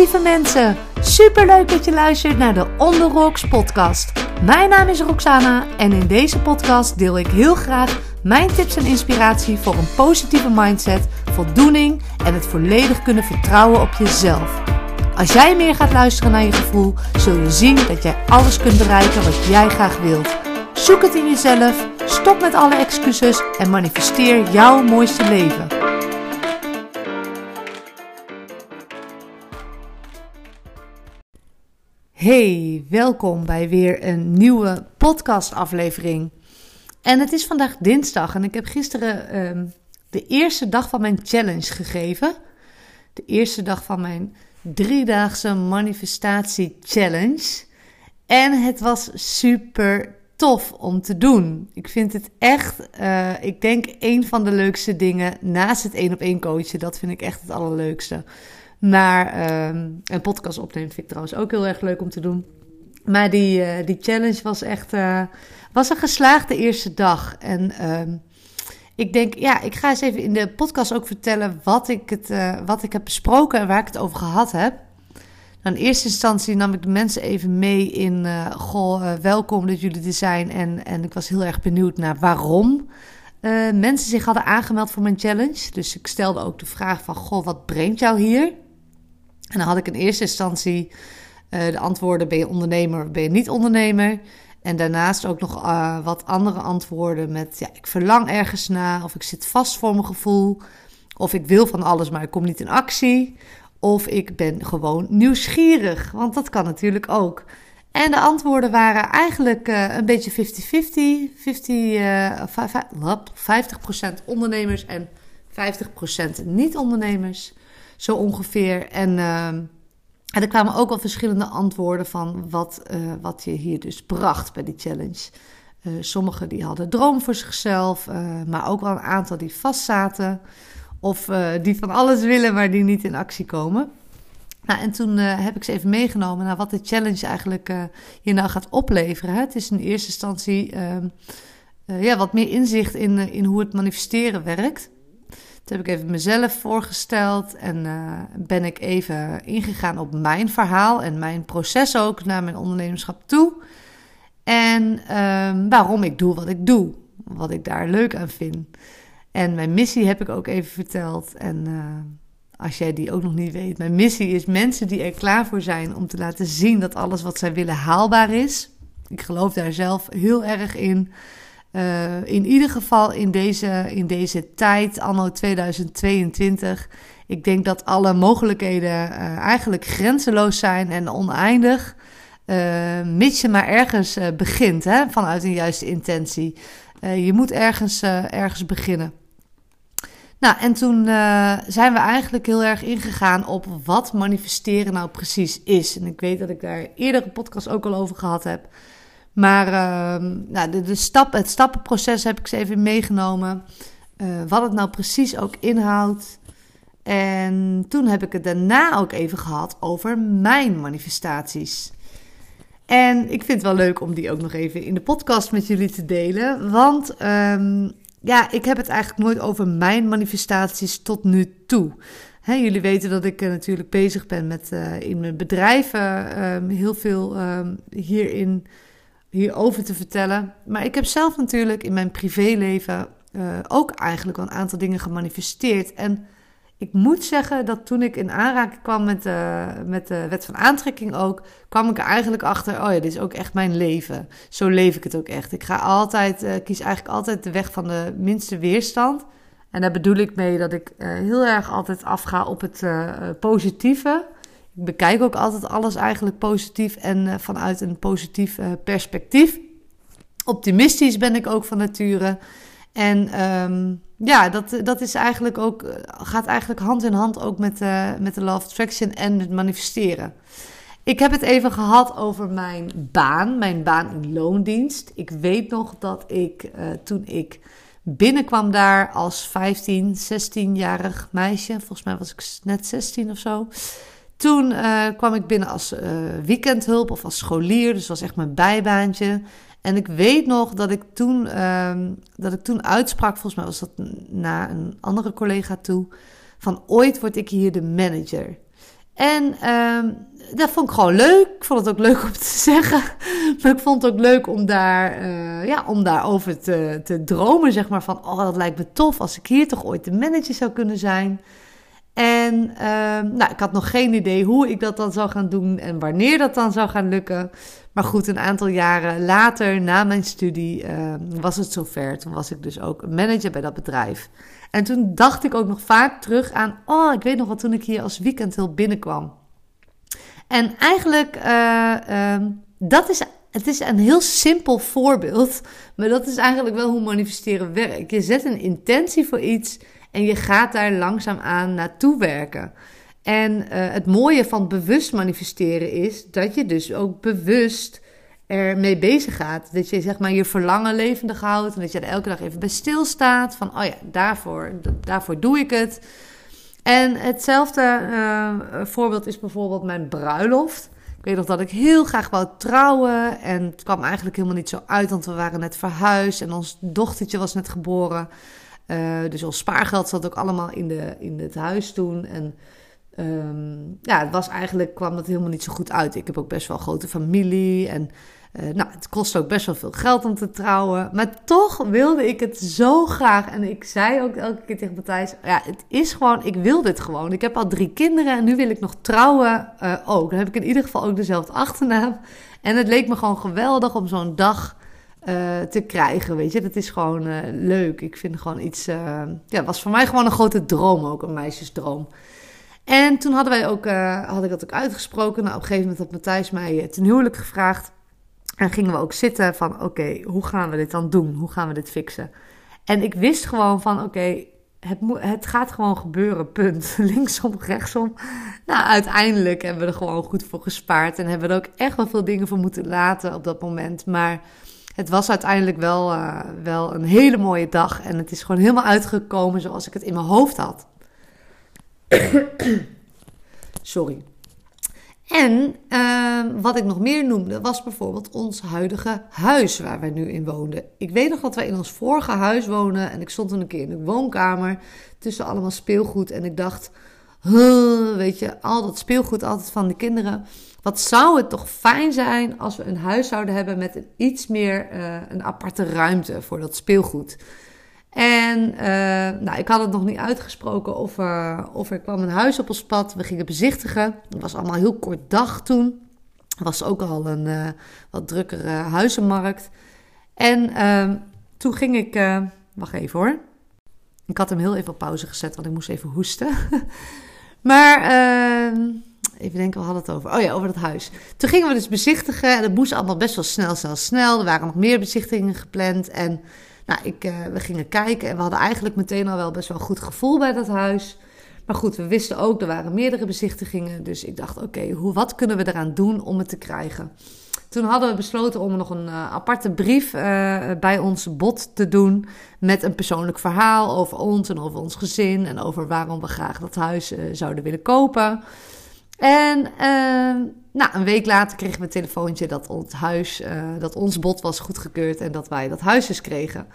Lieve mensen. Superleuk dat je luistert naar de On Rocks podcast. Mijn naam is Roxana en in deze podcast deel ik heel graag mijn tips en inspiratie voor een positieve mindset, voldoening en het volledig kunnen vertrouwen op jezelf. Als jij meer gaat luisteren naar je gevoel, zul je zien dat jij alles kunt bereiken wat jij graag wilt. Zoek het in jezelf, stop met alle excuses en manifesteer jouw mooiste leven. Hey, welkom bij weer een nieuwe podcastaflevering. En het is vandaag dinsdag en ik heb gisteren ehm, de eerste dag van mijn challenge gegeven. De eerste dag van mijn driedaagse manifestatie challenge. En het was super tof om te doen. Ik vind het echt, uh, ik denk, een van de leukste dingen naast het één op één coachen. Dat vind ik echt het allerleukste. Maar um, een podcast opnemen vind ik trouwens ook heel erg leuk om te doen. Maar die, uh, die challenge was echt uh, was een geslaagde eerste dag. En um, ik denk, ja, ik ga eens even in de podcast ook vertellen wat ik, het, uh, wat ik heb besproken en waar ik het over gehad heb. Nou, in eerste instantie nam ik de mensen even mee in, goh, welkom dat jullie er zijn. En, en ik was heel erg benieuwd naar waarom mensen zich hadden aangemeld voor mijn challenge. Dus ik stelde ook de vraag van, goh, wat brengt jou hier? En dan had ik in eerste instantie uh, de antwoorden: ben je ondernemer of ben je niet ondernemer? En daarnaast ook nog uh, wat andere antwoorden met: ja, ik verlang ergens naar, of ik zit vast voor mijn gevoel, of ik wil van alles, maar ik kom niet in actie, of ik ben gewoon nieuwsgierig, want dat kan natuurlijk ook. En de antwoorden waren eigenlijk uh, een beetje 50-50. 50, uh, 50% ondernemers en 50% niet-ondernemers zo ongeveer. En, uh, er kwamen ook wel verschillende antwoorden van wat, uh, wat je hier dus bracht bij die challenge. Uh, sommigen die hadden droom voor zichzelf, uh, maar ook wel een aantal die vastzaten. Of die van alles willen, maar die niet in actie komen. Nou, en toen heb ik ze even meegenomen naar wat de challenge eigenlijk je nou gaat opleveren. Het is in eerste instantie ehm, ja, wat meer inzicht in, in hoe het manifesteren werkt. Heb ik even mezelf voorgesteld en uh, ben ik even ingegaan op mijn verhaal en mijn proces ook naar mijn ondernemerschap toe. En um, waarom ik doe wat ik doe, wat ik daar leuk aan vind. En mijn missie heb ik ook even verteld. En uh, als jij die ook nog niet weet, mijn missie is mensen die er klaar voor zijn om te laten zien dat alles wat zij willen haalbaar is. Ik geloof daar zelf heel erg in. Uh, in ieder geval in deze, in deze tijd, anno 2022. Ik denk dat alle mogelijkheden uh, eigenlijk grenzeloos zijn en oneindig. Uh, mits je maar ergens begint, hè, vanuit een juiste intentie. je moet ergens, ergens beginnen. Nou, en toen zijn we eigenlijk heel erg ingegaan op wat manifesteren nou precies is. En ik weet dat ik daar eerder een podcast ook al over gehad heb. Maar uh, nou, de, de stap, het stappenproces heb ik ze even meegenomen. Uh, wat het nou precies ook inhoudt. En toen heb ik het daarna ook even gehad over mijn manifestaties. En ik vind het wel leuk om die ook nog even in de podcast met jullie te delen. Want um, ja, ik heb het eigenlijk nooit over mijn manifestaties tot nu toe. Jullie weten dat ik uh, natuurlijk bezig ben met uh, in mijn bedrijven um, heel veel hierin hierover te vertellen. Maar ik heb zelf natuurlijk in mijn privéleven uh, ook eigenlijk een aantal dingen gemanifesteerd. En ik moet zeggen dat toen ik in aanraking kwam met de, met de wet van aantrekking ook, kwam ik er eigenlijk achter, oh ja, dit is ook echt mijn leven. Zo leef ik het ook echt. Ik ga altijd, uh, kies eigenlijk altijd de weg van de minste weerstand. En daar bedoel ik mee dat ik uh, heel erg altijd afga op het positieve. Ik bekijk ook altijd alles eigenlijk positief en uh, vanuit een positief uh, perspectief. Optimistisch ben ik ook van nature. En um, ja, dat, dat is eigenlijk ook, eh, gaat eigenlijk hand in hand ook met, met de Love Attraction en het manifesteren. Ik heb het even gehad over mijn baan, mijn baan in loondienst. Ik weet nog dat ik toen ik binnenkwam daar als 15, 16-jarig meisje, volgens mij was ik net 16 of zo. Toen uh, kwam ik binnen als uh, weekendhulp of als scholier, dus was echt mijn bijbaantje. En ik weet nog dat ik toen, uh, dat ik toen uitsprak, volgens mij was dat naar een andere collega toe, van ooit word ik hier de manager. En ehm, dat vond ik gewoon leuk. Ik vond het ook leuk om te zeggen. Maar ik vond het ook leuk om, daar, uh, ja, om daarover te, te dromen. Zeg maar van, oh dat lijkt me tof als ik hier toch ooit de manager zou kunnen zijn. En ehm, nou, ik had nog geen idee hoe ik dat dan zou gaan doen en wanneer dat dan zou gaan lukken. Maar goed, een aantal jaren later, na mijn studie, uh, was het zover. Toen was ik dus ook manager bij dat bedrijf. En toen dacht ik ook nog vaak terug aan, oh, ik weet nog wat toen ik hier als weekendhulp binnenkwam. En eigenlijk, uh, dat is, het is een heel simpel voorbeeld, maar dat is eigenlijk wel hoe manifesteren werkt. Je zet een intentie voor iets en je gaat daar langzaam aan naartoe werken. En uh, het mooie van bewust manifesteren is dat je dus ook bewust ermee bezig gaat. Dat je zeg maar je verlangen levendig houdt en dat je er elke dag even bij stilstaat. Van oh ja, daarvoor, daarvoor doe ik het. En hetzelfde uh, voorbeeld is bijvoorbeeld mijn bruiloft. Ik weet nog dat ik heel graag wou trouwen. En het kwam eigenlijk helemaal niet zo uit, want we waren net verhuisd en ons dochtertje was net geboren. Uh, dus ons spaargeld zat ook allemaal in, de, in het huis toen. En um, ja, het was eigenlijk, kwam dat helemaal niet zo goed uit. Ik heb ook best wel een grote familie en uh, nou, het kost ook best wel veel geld om te trouwen. Maar toch wilde ik het zo graag. En ik zei ook elke keer tegen Matthijs: Ja, het is gewoon, ik wil dit gewoon. Ik heb al drie kinderen en nu wil ik nog trouwen uh, ook. Dan heb ik in ieder geval ook dezelfde achternaam. En het leek me gewoon geweldig om zo'n dag uh, te krijgen. Weet je, dat is gewoon leuk. Ik vind gewoon iets. ja, was voor mij gewoon een grote droom ook, een meisjesdroom. En toen hadden wij ook, had ik dat ook uitgesproken. Nou, op een gegeven moment had Matthijs mij ten huwelijk gevraagd. En gingen we ook zitten van, oké, hoe gaan we dit dan doen? Hoe gaan we dit fixen? En ik wist gewoon van, oké, het, het gaat gewoon gebeuren, punt. Linksom, rechtsom. Nou, uiteindelijk hebben we er gewoon goed voor gespaard. En hebben we er ook echt wel veel dingen voor moeten laten op dat moment. Maar het was uiteindelijk wel, uh, wel een hele mooie dag. En het is gewoon helemaal uitgekomen zoals ik het in mijn hoofd had. Sorry. En uh, wat ik nog meer noemde was bijvoorbeeld ons huidige huis waar wij nu in woonden. Ik weet nog dat wij in ons vorige huis wonen en ik stond toen een keer in de woonkamer tussen allemaal speelgoed en ik dacht, weet je, al dat speelgoed altijd van de kinderen. Wat zou het toch fijn zijn als we een huis zouden hebben met een iets meer uh, een aparte ruimte voor dat speelgoed. En uh, nou, ik had het nog niet uitgesproken of, uh, of er kwam een huis op ons pad. We gingen bezichtigen. Het was allemaal heel kort dag toen. Er was ook al een uh, wat drukkere huizenmarkt. En ehm, toen ging ik... wacht even hoor. Ik had hem heel even op pauze gezet, want ik moest even hoesten. maar ehm, even denken, we hadden het over. Oh ja, over dat huis. Toen gingen we dus bezichtigen. En het moest allemaal best wel snel, snel, snel. Er waren nog meer bezichtigingen gepland. En nou, ik, uh, we gingen kijken en we hadden eigenlijk meteen al wel best wel een goed gevoel bij dat huis. Maar goed, we wisten ook, er waren meerdere bezichtigingen. Dus ik dacht, oké, hoe wat kunnen we eraan doen om het te krijgen? Toen hadden we besloten om nog een uh, aparte brief uh, bij ons bod te doen. Met een persoonlijk verhaal over ons en over ons gezin. En over waarom we graag dat huis zouden willen kopen. En ehm, nou, een week later kregen we een telefoontje dat ons huis, dat ons bod was goedgekeurd en dat wij dat huis dus kregen.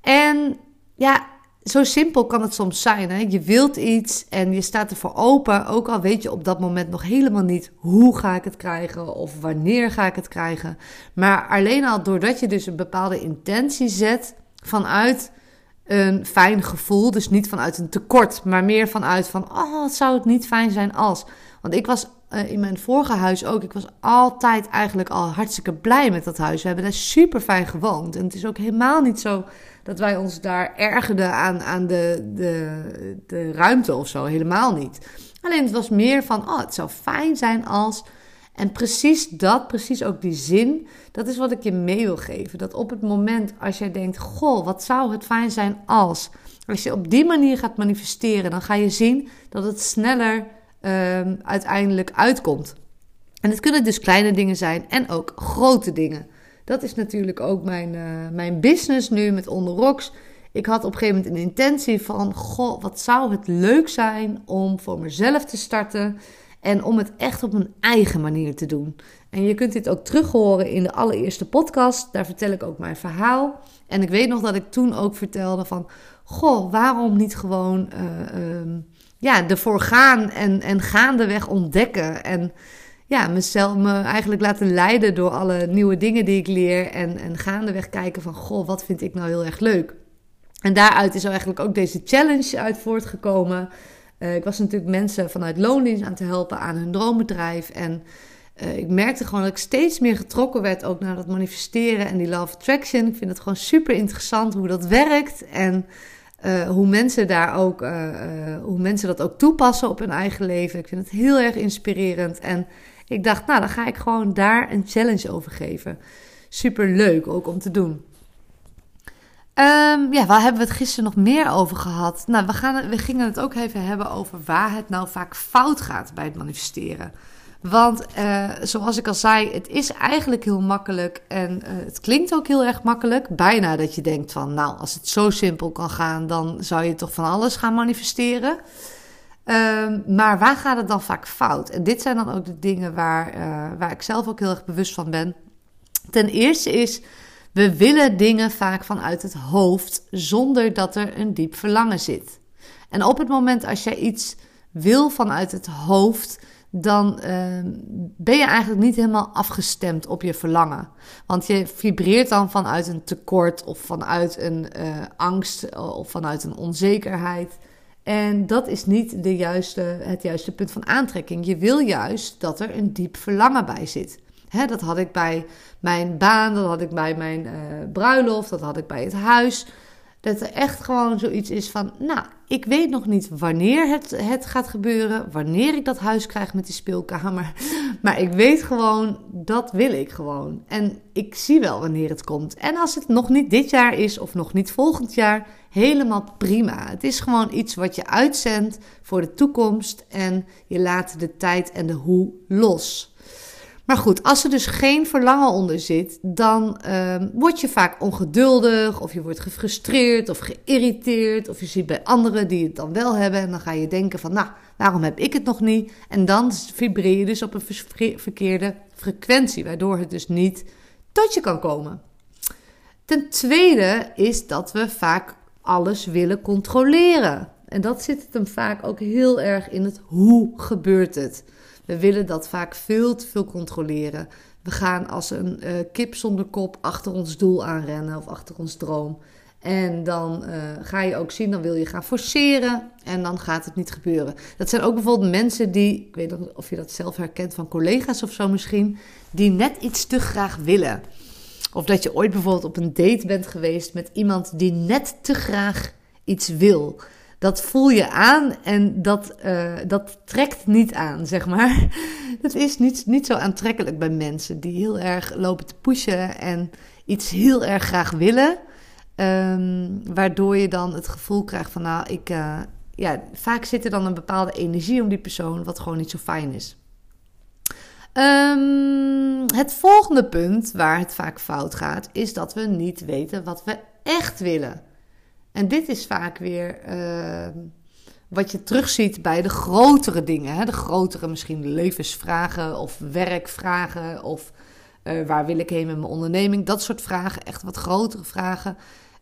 En ja, zo simpel kan het soms zijn. Hè? Je wilt iets en je staat ervoor open, ook al weet je op dat moment nog helemaal niet hoe ga ik het krijgen of wanneer ga ik het krijgen. Maar alleen al doordat je dus een bepaalde intentie zet vanuit een fijn gevoel, dus niet vanuit een tekort, maar meer vanuit van, oh, het zou het niet fijn zijn als. Want ik was uh, in mijn vorige huis ook. Ik was altijd eigenlijk al hartstikke blij met dat huis. We hebben daar super fijn gewoond. En het is ook helemaal niet zo dat wij ons daar ergerden aan, aan de, de, de ruimte of zo. Helemaal niet. Alleen het was meer van, oh, het zou fijn zijn als. En precies dat, precies ook die zin, dat is wat ik je mee wil geven. Dat op het moment als jij denkt, goh, wat zou het fijn zijn als. Als je op die manier gaat manifesteren, dan ga je zien dat het sneller um, uiteindelijk uitkomt. En het kunnen dus kleine dingen zijn en ook grote dingen. Dat is natuurlijk ook mijn, uh, mijn business nu met Onder Rocks. Ik had op een gegeven moment een intentie van: Goh, wat zou het leuk zijn om voor mezelf te starten. En om het echt op mijn eigen manier te doen. En je kunt dit ook terug horen in de allereerste podcast. Daar vertel ik ook mijn verhaal. En ik weet nog dat ik toen ook vertelde van... Goh, waarom niet gewoon uh, ja, ervoor gaan en, en gaandeweg ontdekken. En ja, mezelf me eigenlijk laten leiden door alle nieuwe dingen die ik leer. En, en gaandeweg kijken van, goh, wat vind ik nou heel erg leuk? En daaruit is eigenlijk ook deze challenge uit voortgekomen. Uh, ik was natuurlijk mensen vanuit loondienst aan te helpen aan hun droombedrijf. En uh, ik merkte gewoon dat ik steeds meer getrokken werd ook naar dat manifesteren en die love attraction. Ik vind het gewoon super interessant hoe dat werkt. En uh, hoe mensen daar ook, hoe mensen dat ook toepassen op hun eigen leven. Ik vind het heel erg inspirerend. En ik dacht, nou, dan ga ik gewoon daar een challenge over geven. Super leuk ook om te doen. Um, ja, waar hebben we het gisteren nog meer over gehad? Nou, we, gaan, we gingen het ook even hebben over waar het nou vaak fout gaat bij het manifesteren. Want uh, zoals ik al zei, het is eigenlijk heel makkelijk en uh, het klinkt ook heel erg makkelijk. Bijna dat je denkt van, nou, als het zo simpel kan gaan, dan zou je toch van alles gaan manifesteren. Um, maar waar gaat het dan vaak fout? En dit zijn dan ook de dingen waar, uh, waar ik zelf ook heel erg bewust van ben. Ten eerste is, we willen dingen vaak vanuit het hoofd zonder dat er een diep verlangen zit. En op het moment als jij iets wil vanuit het hoofd, dan uh, ben je eigenlijk niet helemaal afgestemd op je verlangen. Want je vibreert dan vanuit een tekort of vanuit een uh, angst of vanuit een onzekerheid. En dat is niet de juiste, het juiste punt van aantrekking. Je wil juist dat er een diep verlangen bij zit. Dat had ik bij mijn baan, dat had ik bij mijn uh, bruiloft, dat had ik bij het huis. Dat er echt gewoon zoiets is van, nou, ik weet nog niet wanneer het, het gaat gebeuren, wanneer ik dat huis krijg met die speelkamer. Maar ik weet gewoon, dat wil ik gewoon. En ik zie wel wanneer het komt. En als het nog niet dit jaar is of nog niet volgend jaar, helemaal prima. Het is gewoon iets wat je uitzendt voor de toekomst en je laat de tijd en de hoe los. Maar goed, als er dus geen verlangen onder zit, dan uh, word je vaak ongeduldig of je wordt gefrustreerd of geïrriteerd of je ziet bij anderen die het dan wel hebben en dan ga je denken van, nou, waarom heb ik het nog niet? En dan vibreer je dus op een verkeerde frequentie, waardoor het dus niet tot je kan komen. Ten tweede is dat we vaak alles willen controleren. En dat zit het hem vaak ook heel erg in het hoe gebeurt het. We willen dat vaak veel te veel controleren. We gaan als een uh, kip zonder kop achter ons doel aanrennen of achter ons droom. En dan uh, ga je ook zien, dan wil je gaan forceren en dan gaat het niet gebeuren. Dat zijn ook bijvoorbeeld mensen die, ik weet niet of je dat zelf herkent van collega's of zo misschien, die net iets te graag willen. Of dat je ooit bijvoorbeeld op een date bent geweest met iemand die net te graag iets wil dat voel je aan en dat, uh, dat trekt niet aan, zeg maar. Dat is niet, niet zo aantrekkelijk bij mensen die heel erg lopen te pushen en iets heel erg graag willen. Um, waardoor je dan het gevoel krijgt van, nou, ik, uh, ja, vaak zit er dan een bepaalde energie om die persoon, wat gewoon niet zo fijn is. Um, het volgende punt waar het vaak fout gaat, is dat we niet weten wat we echt willen. En dit is vaak weer uh, wat je terugziet bij de grotere dingen. Hè? De grotere misschien levensvragen of werkvragen of uh, waar wil ik heen met mijn onderneming. Dat soort vragen, echt wat grotere vragen.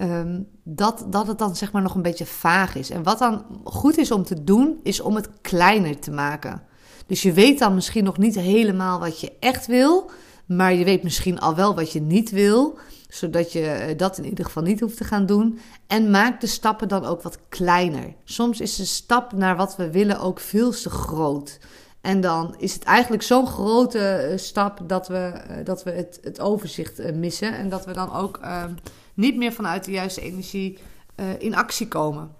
Um, dat, dat het dan zeg maar nog een beetje vaag is. En wat dan goed is om te doen, is om het kleiner te maken. Dus je weet dan misschien nog niet helemaal wat je echt wil, maar je weet misschien al wel wat je niet wil zodat je eh, dat in ieder geval niet hoeft te gaan doen. En maak de stappen dan ook wat kleiner. Soms is de stap naar wat we willen ook veel te groot. En dan is het eigenlijk zo'n grote eh, stap dat we, eh, dat we het, het overzicht missen. En dat we dan ook uh, niet meer vanuit de juiste energie in actie komen.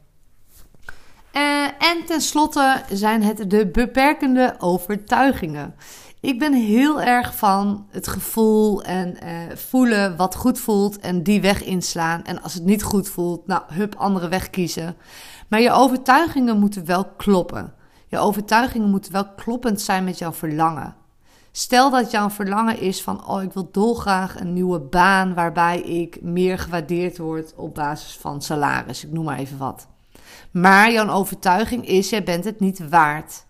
En tenslotte zijn het de beperkende overtuigingen. Ik ben heel erg van het gevoel en uh, voelen wat goed voelt en die weg inslaan. En als het niet goed voelt, nou, hup, andere weg kiezen. Maar je overtuigingen moeten wel kloppen. Je overtuigingen moeten wel kloppend zijn met jouw verlangen. Stel dat jouw verlangen is van, oh, ik wil dolgraag een nieuwe baan waarbij ik meer gewaardeerd word op basis van salaris. Ik noem maar even wat. Maar jouw overtuiging is, jij bent het niet waard.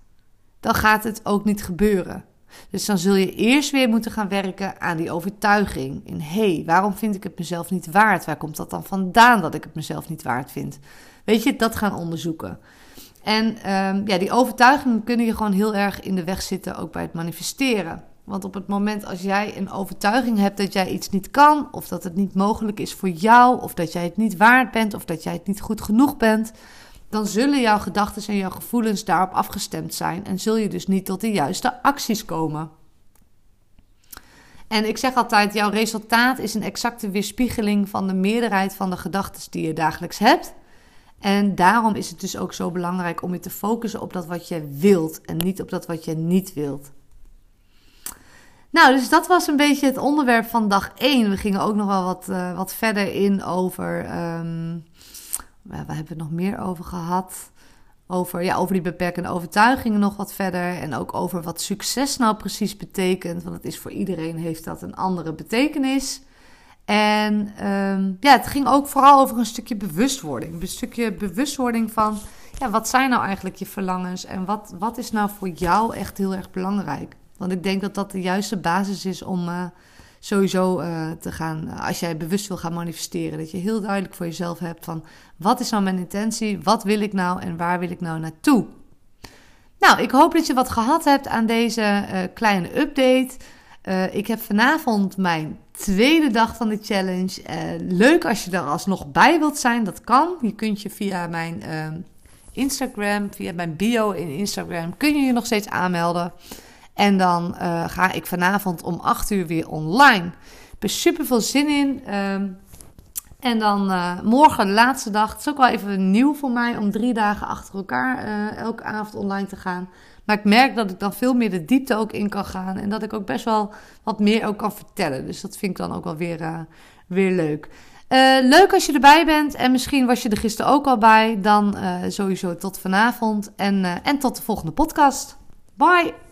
Dan gaat het ook niet gebeuren. Dus dan zul je eerst weer moeten gaan werken aan die overtuiging. In hé, hey, waarom vind ik het mezelf niet waard? Waar komt dat dan vandaan dat ik het mezelf niet waard vind? Weet je, dat gaan onderzoeken. En ehm, ja, die overtuigingen kunnen je gewoon heel erg in de weg zitten, ook bij het manifesteren. Want op het moment als jij een overtuiging hebt dat jij iets niet kan, of dat het niet mogelijk is voor jou, of dat jij het niet waard bent, of dat jij het niet goed genoeg bent, dan zullen jouw gedachten en jouw gevoelens daarop afgestemd zijn en zul je dus niet tot de juiste acties komen. En ik zeg altijd, jouw resultaat is een exacte weerspiegeling van de meerderheid van de gedachten die je dagelijks hebt. En daarom is het dus ook zo belangrijk om je te focussen op dat wat je wilt en niet op dat wat je niet wilt. Nou, dus dat was een beetje het onderwerp van dag 1. We gingen ook nog wel wat, uh, wat verder in over. Um, waar hebben we het nog meer over gehad? Over, ja, over die beperkende overtuigingen nog wat verder. En ook over wat succes nou precies betekent. Want het is voor iedereen heeft dat een andere betekenis. En um, ja, het ging ook vooral over een stukje bewustwording. Een stukje bewustwording van ja, wat zijn nou eigenlijk je verlangens en wat, wat is nou voor jou echt heel erg belangrijk. Want ik denk dat dat de juiste basis is om uh, sowieso uh, te gaan, uh, als jij bewust wil gaan manifesteren, dat je heel duidelijk voor jezelf hebt van wat is nou mijn intentie, wat wil ik nou en waar wil ik nou naartoe. Nou, ik hoop dat je wat gehad hebt aan deze kleine update. ik heb vanavond mijn tweede dag van de challenge. leuk als je er alsnog bij wilt zijn, dat kan. Je kunt je via mijn Instagram, via mijn bio in Instagram, kun je je nog steeds aanmelden. En dan uh, ga ik vanavond om 8 uur weer online. Ik heb er super veel zin in. Um, en dan uh, morgen de laatste dag. Het is ook wel even nieuw voor mij om drie dagen achter elkaar uh, elke avond online te gaan. Maar ik merk dat ik dan veel meer de diepte ook in kan gaan. En dat ik ook best wel wat meer ook kan vertellen. Dus dat vind ik dan ook wel weer, weer leuk. leuk als je erbij bent. En misschien was je er gisteren ook al bij. Dan sowieso tot vanavond. En, en tot de volgende podcast. Bye!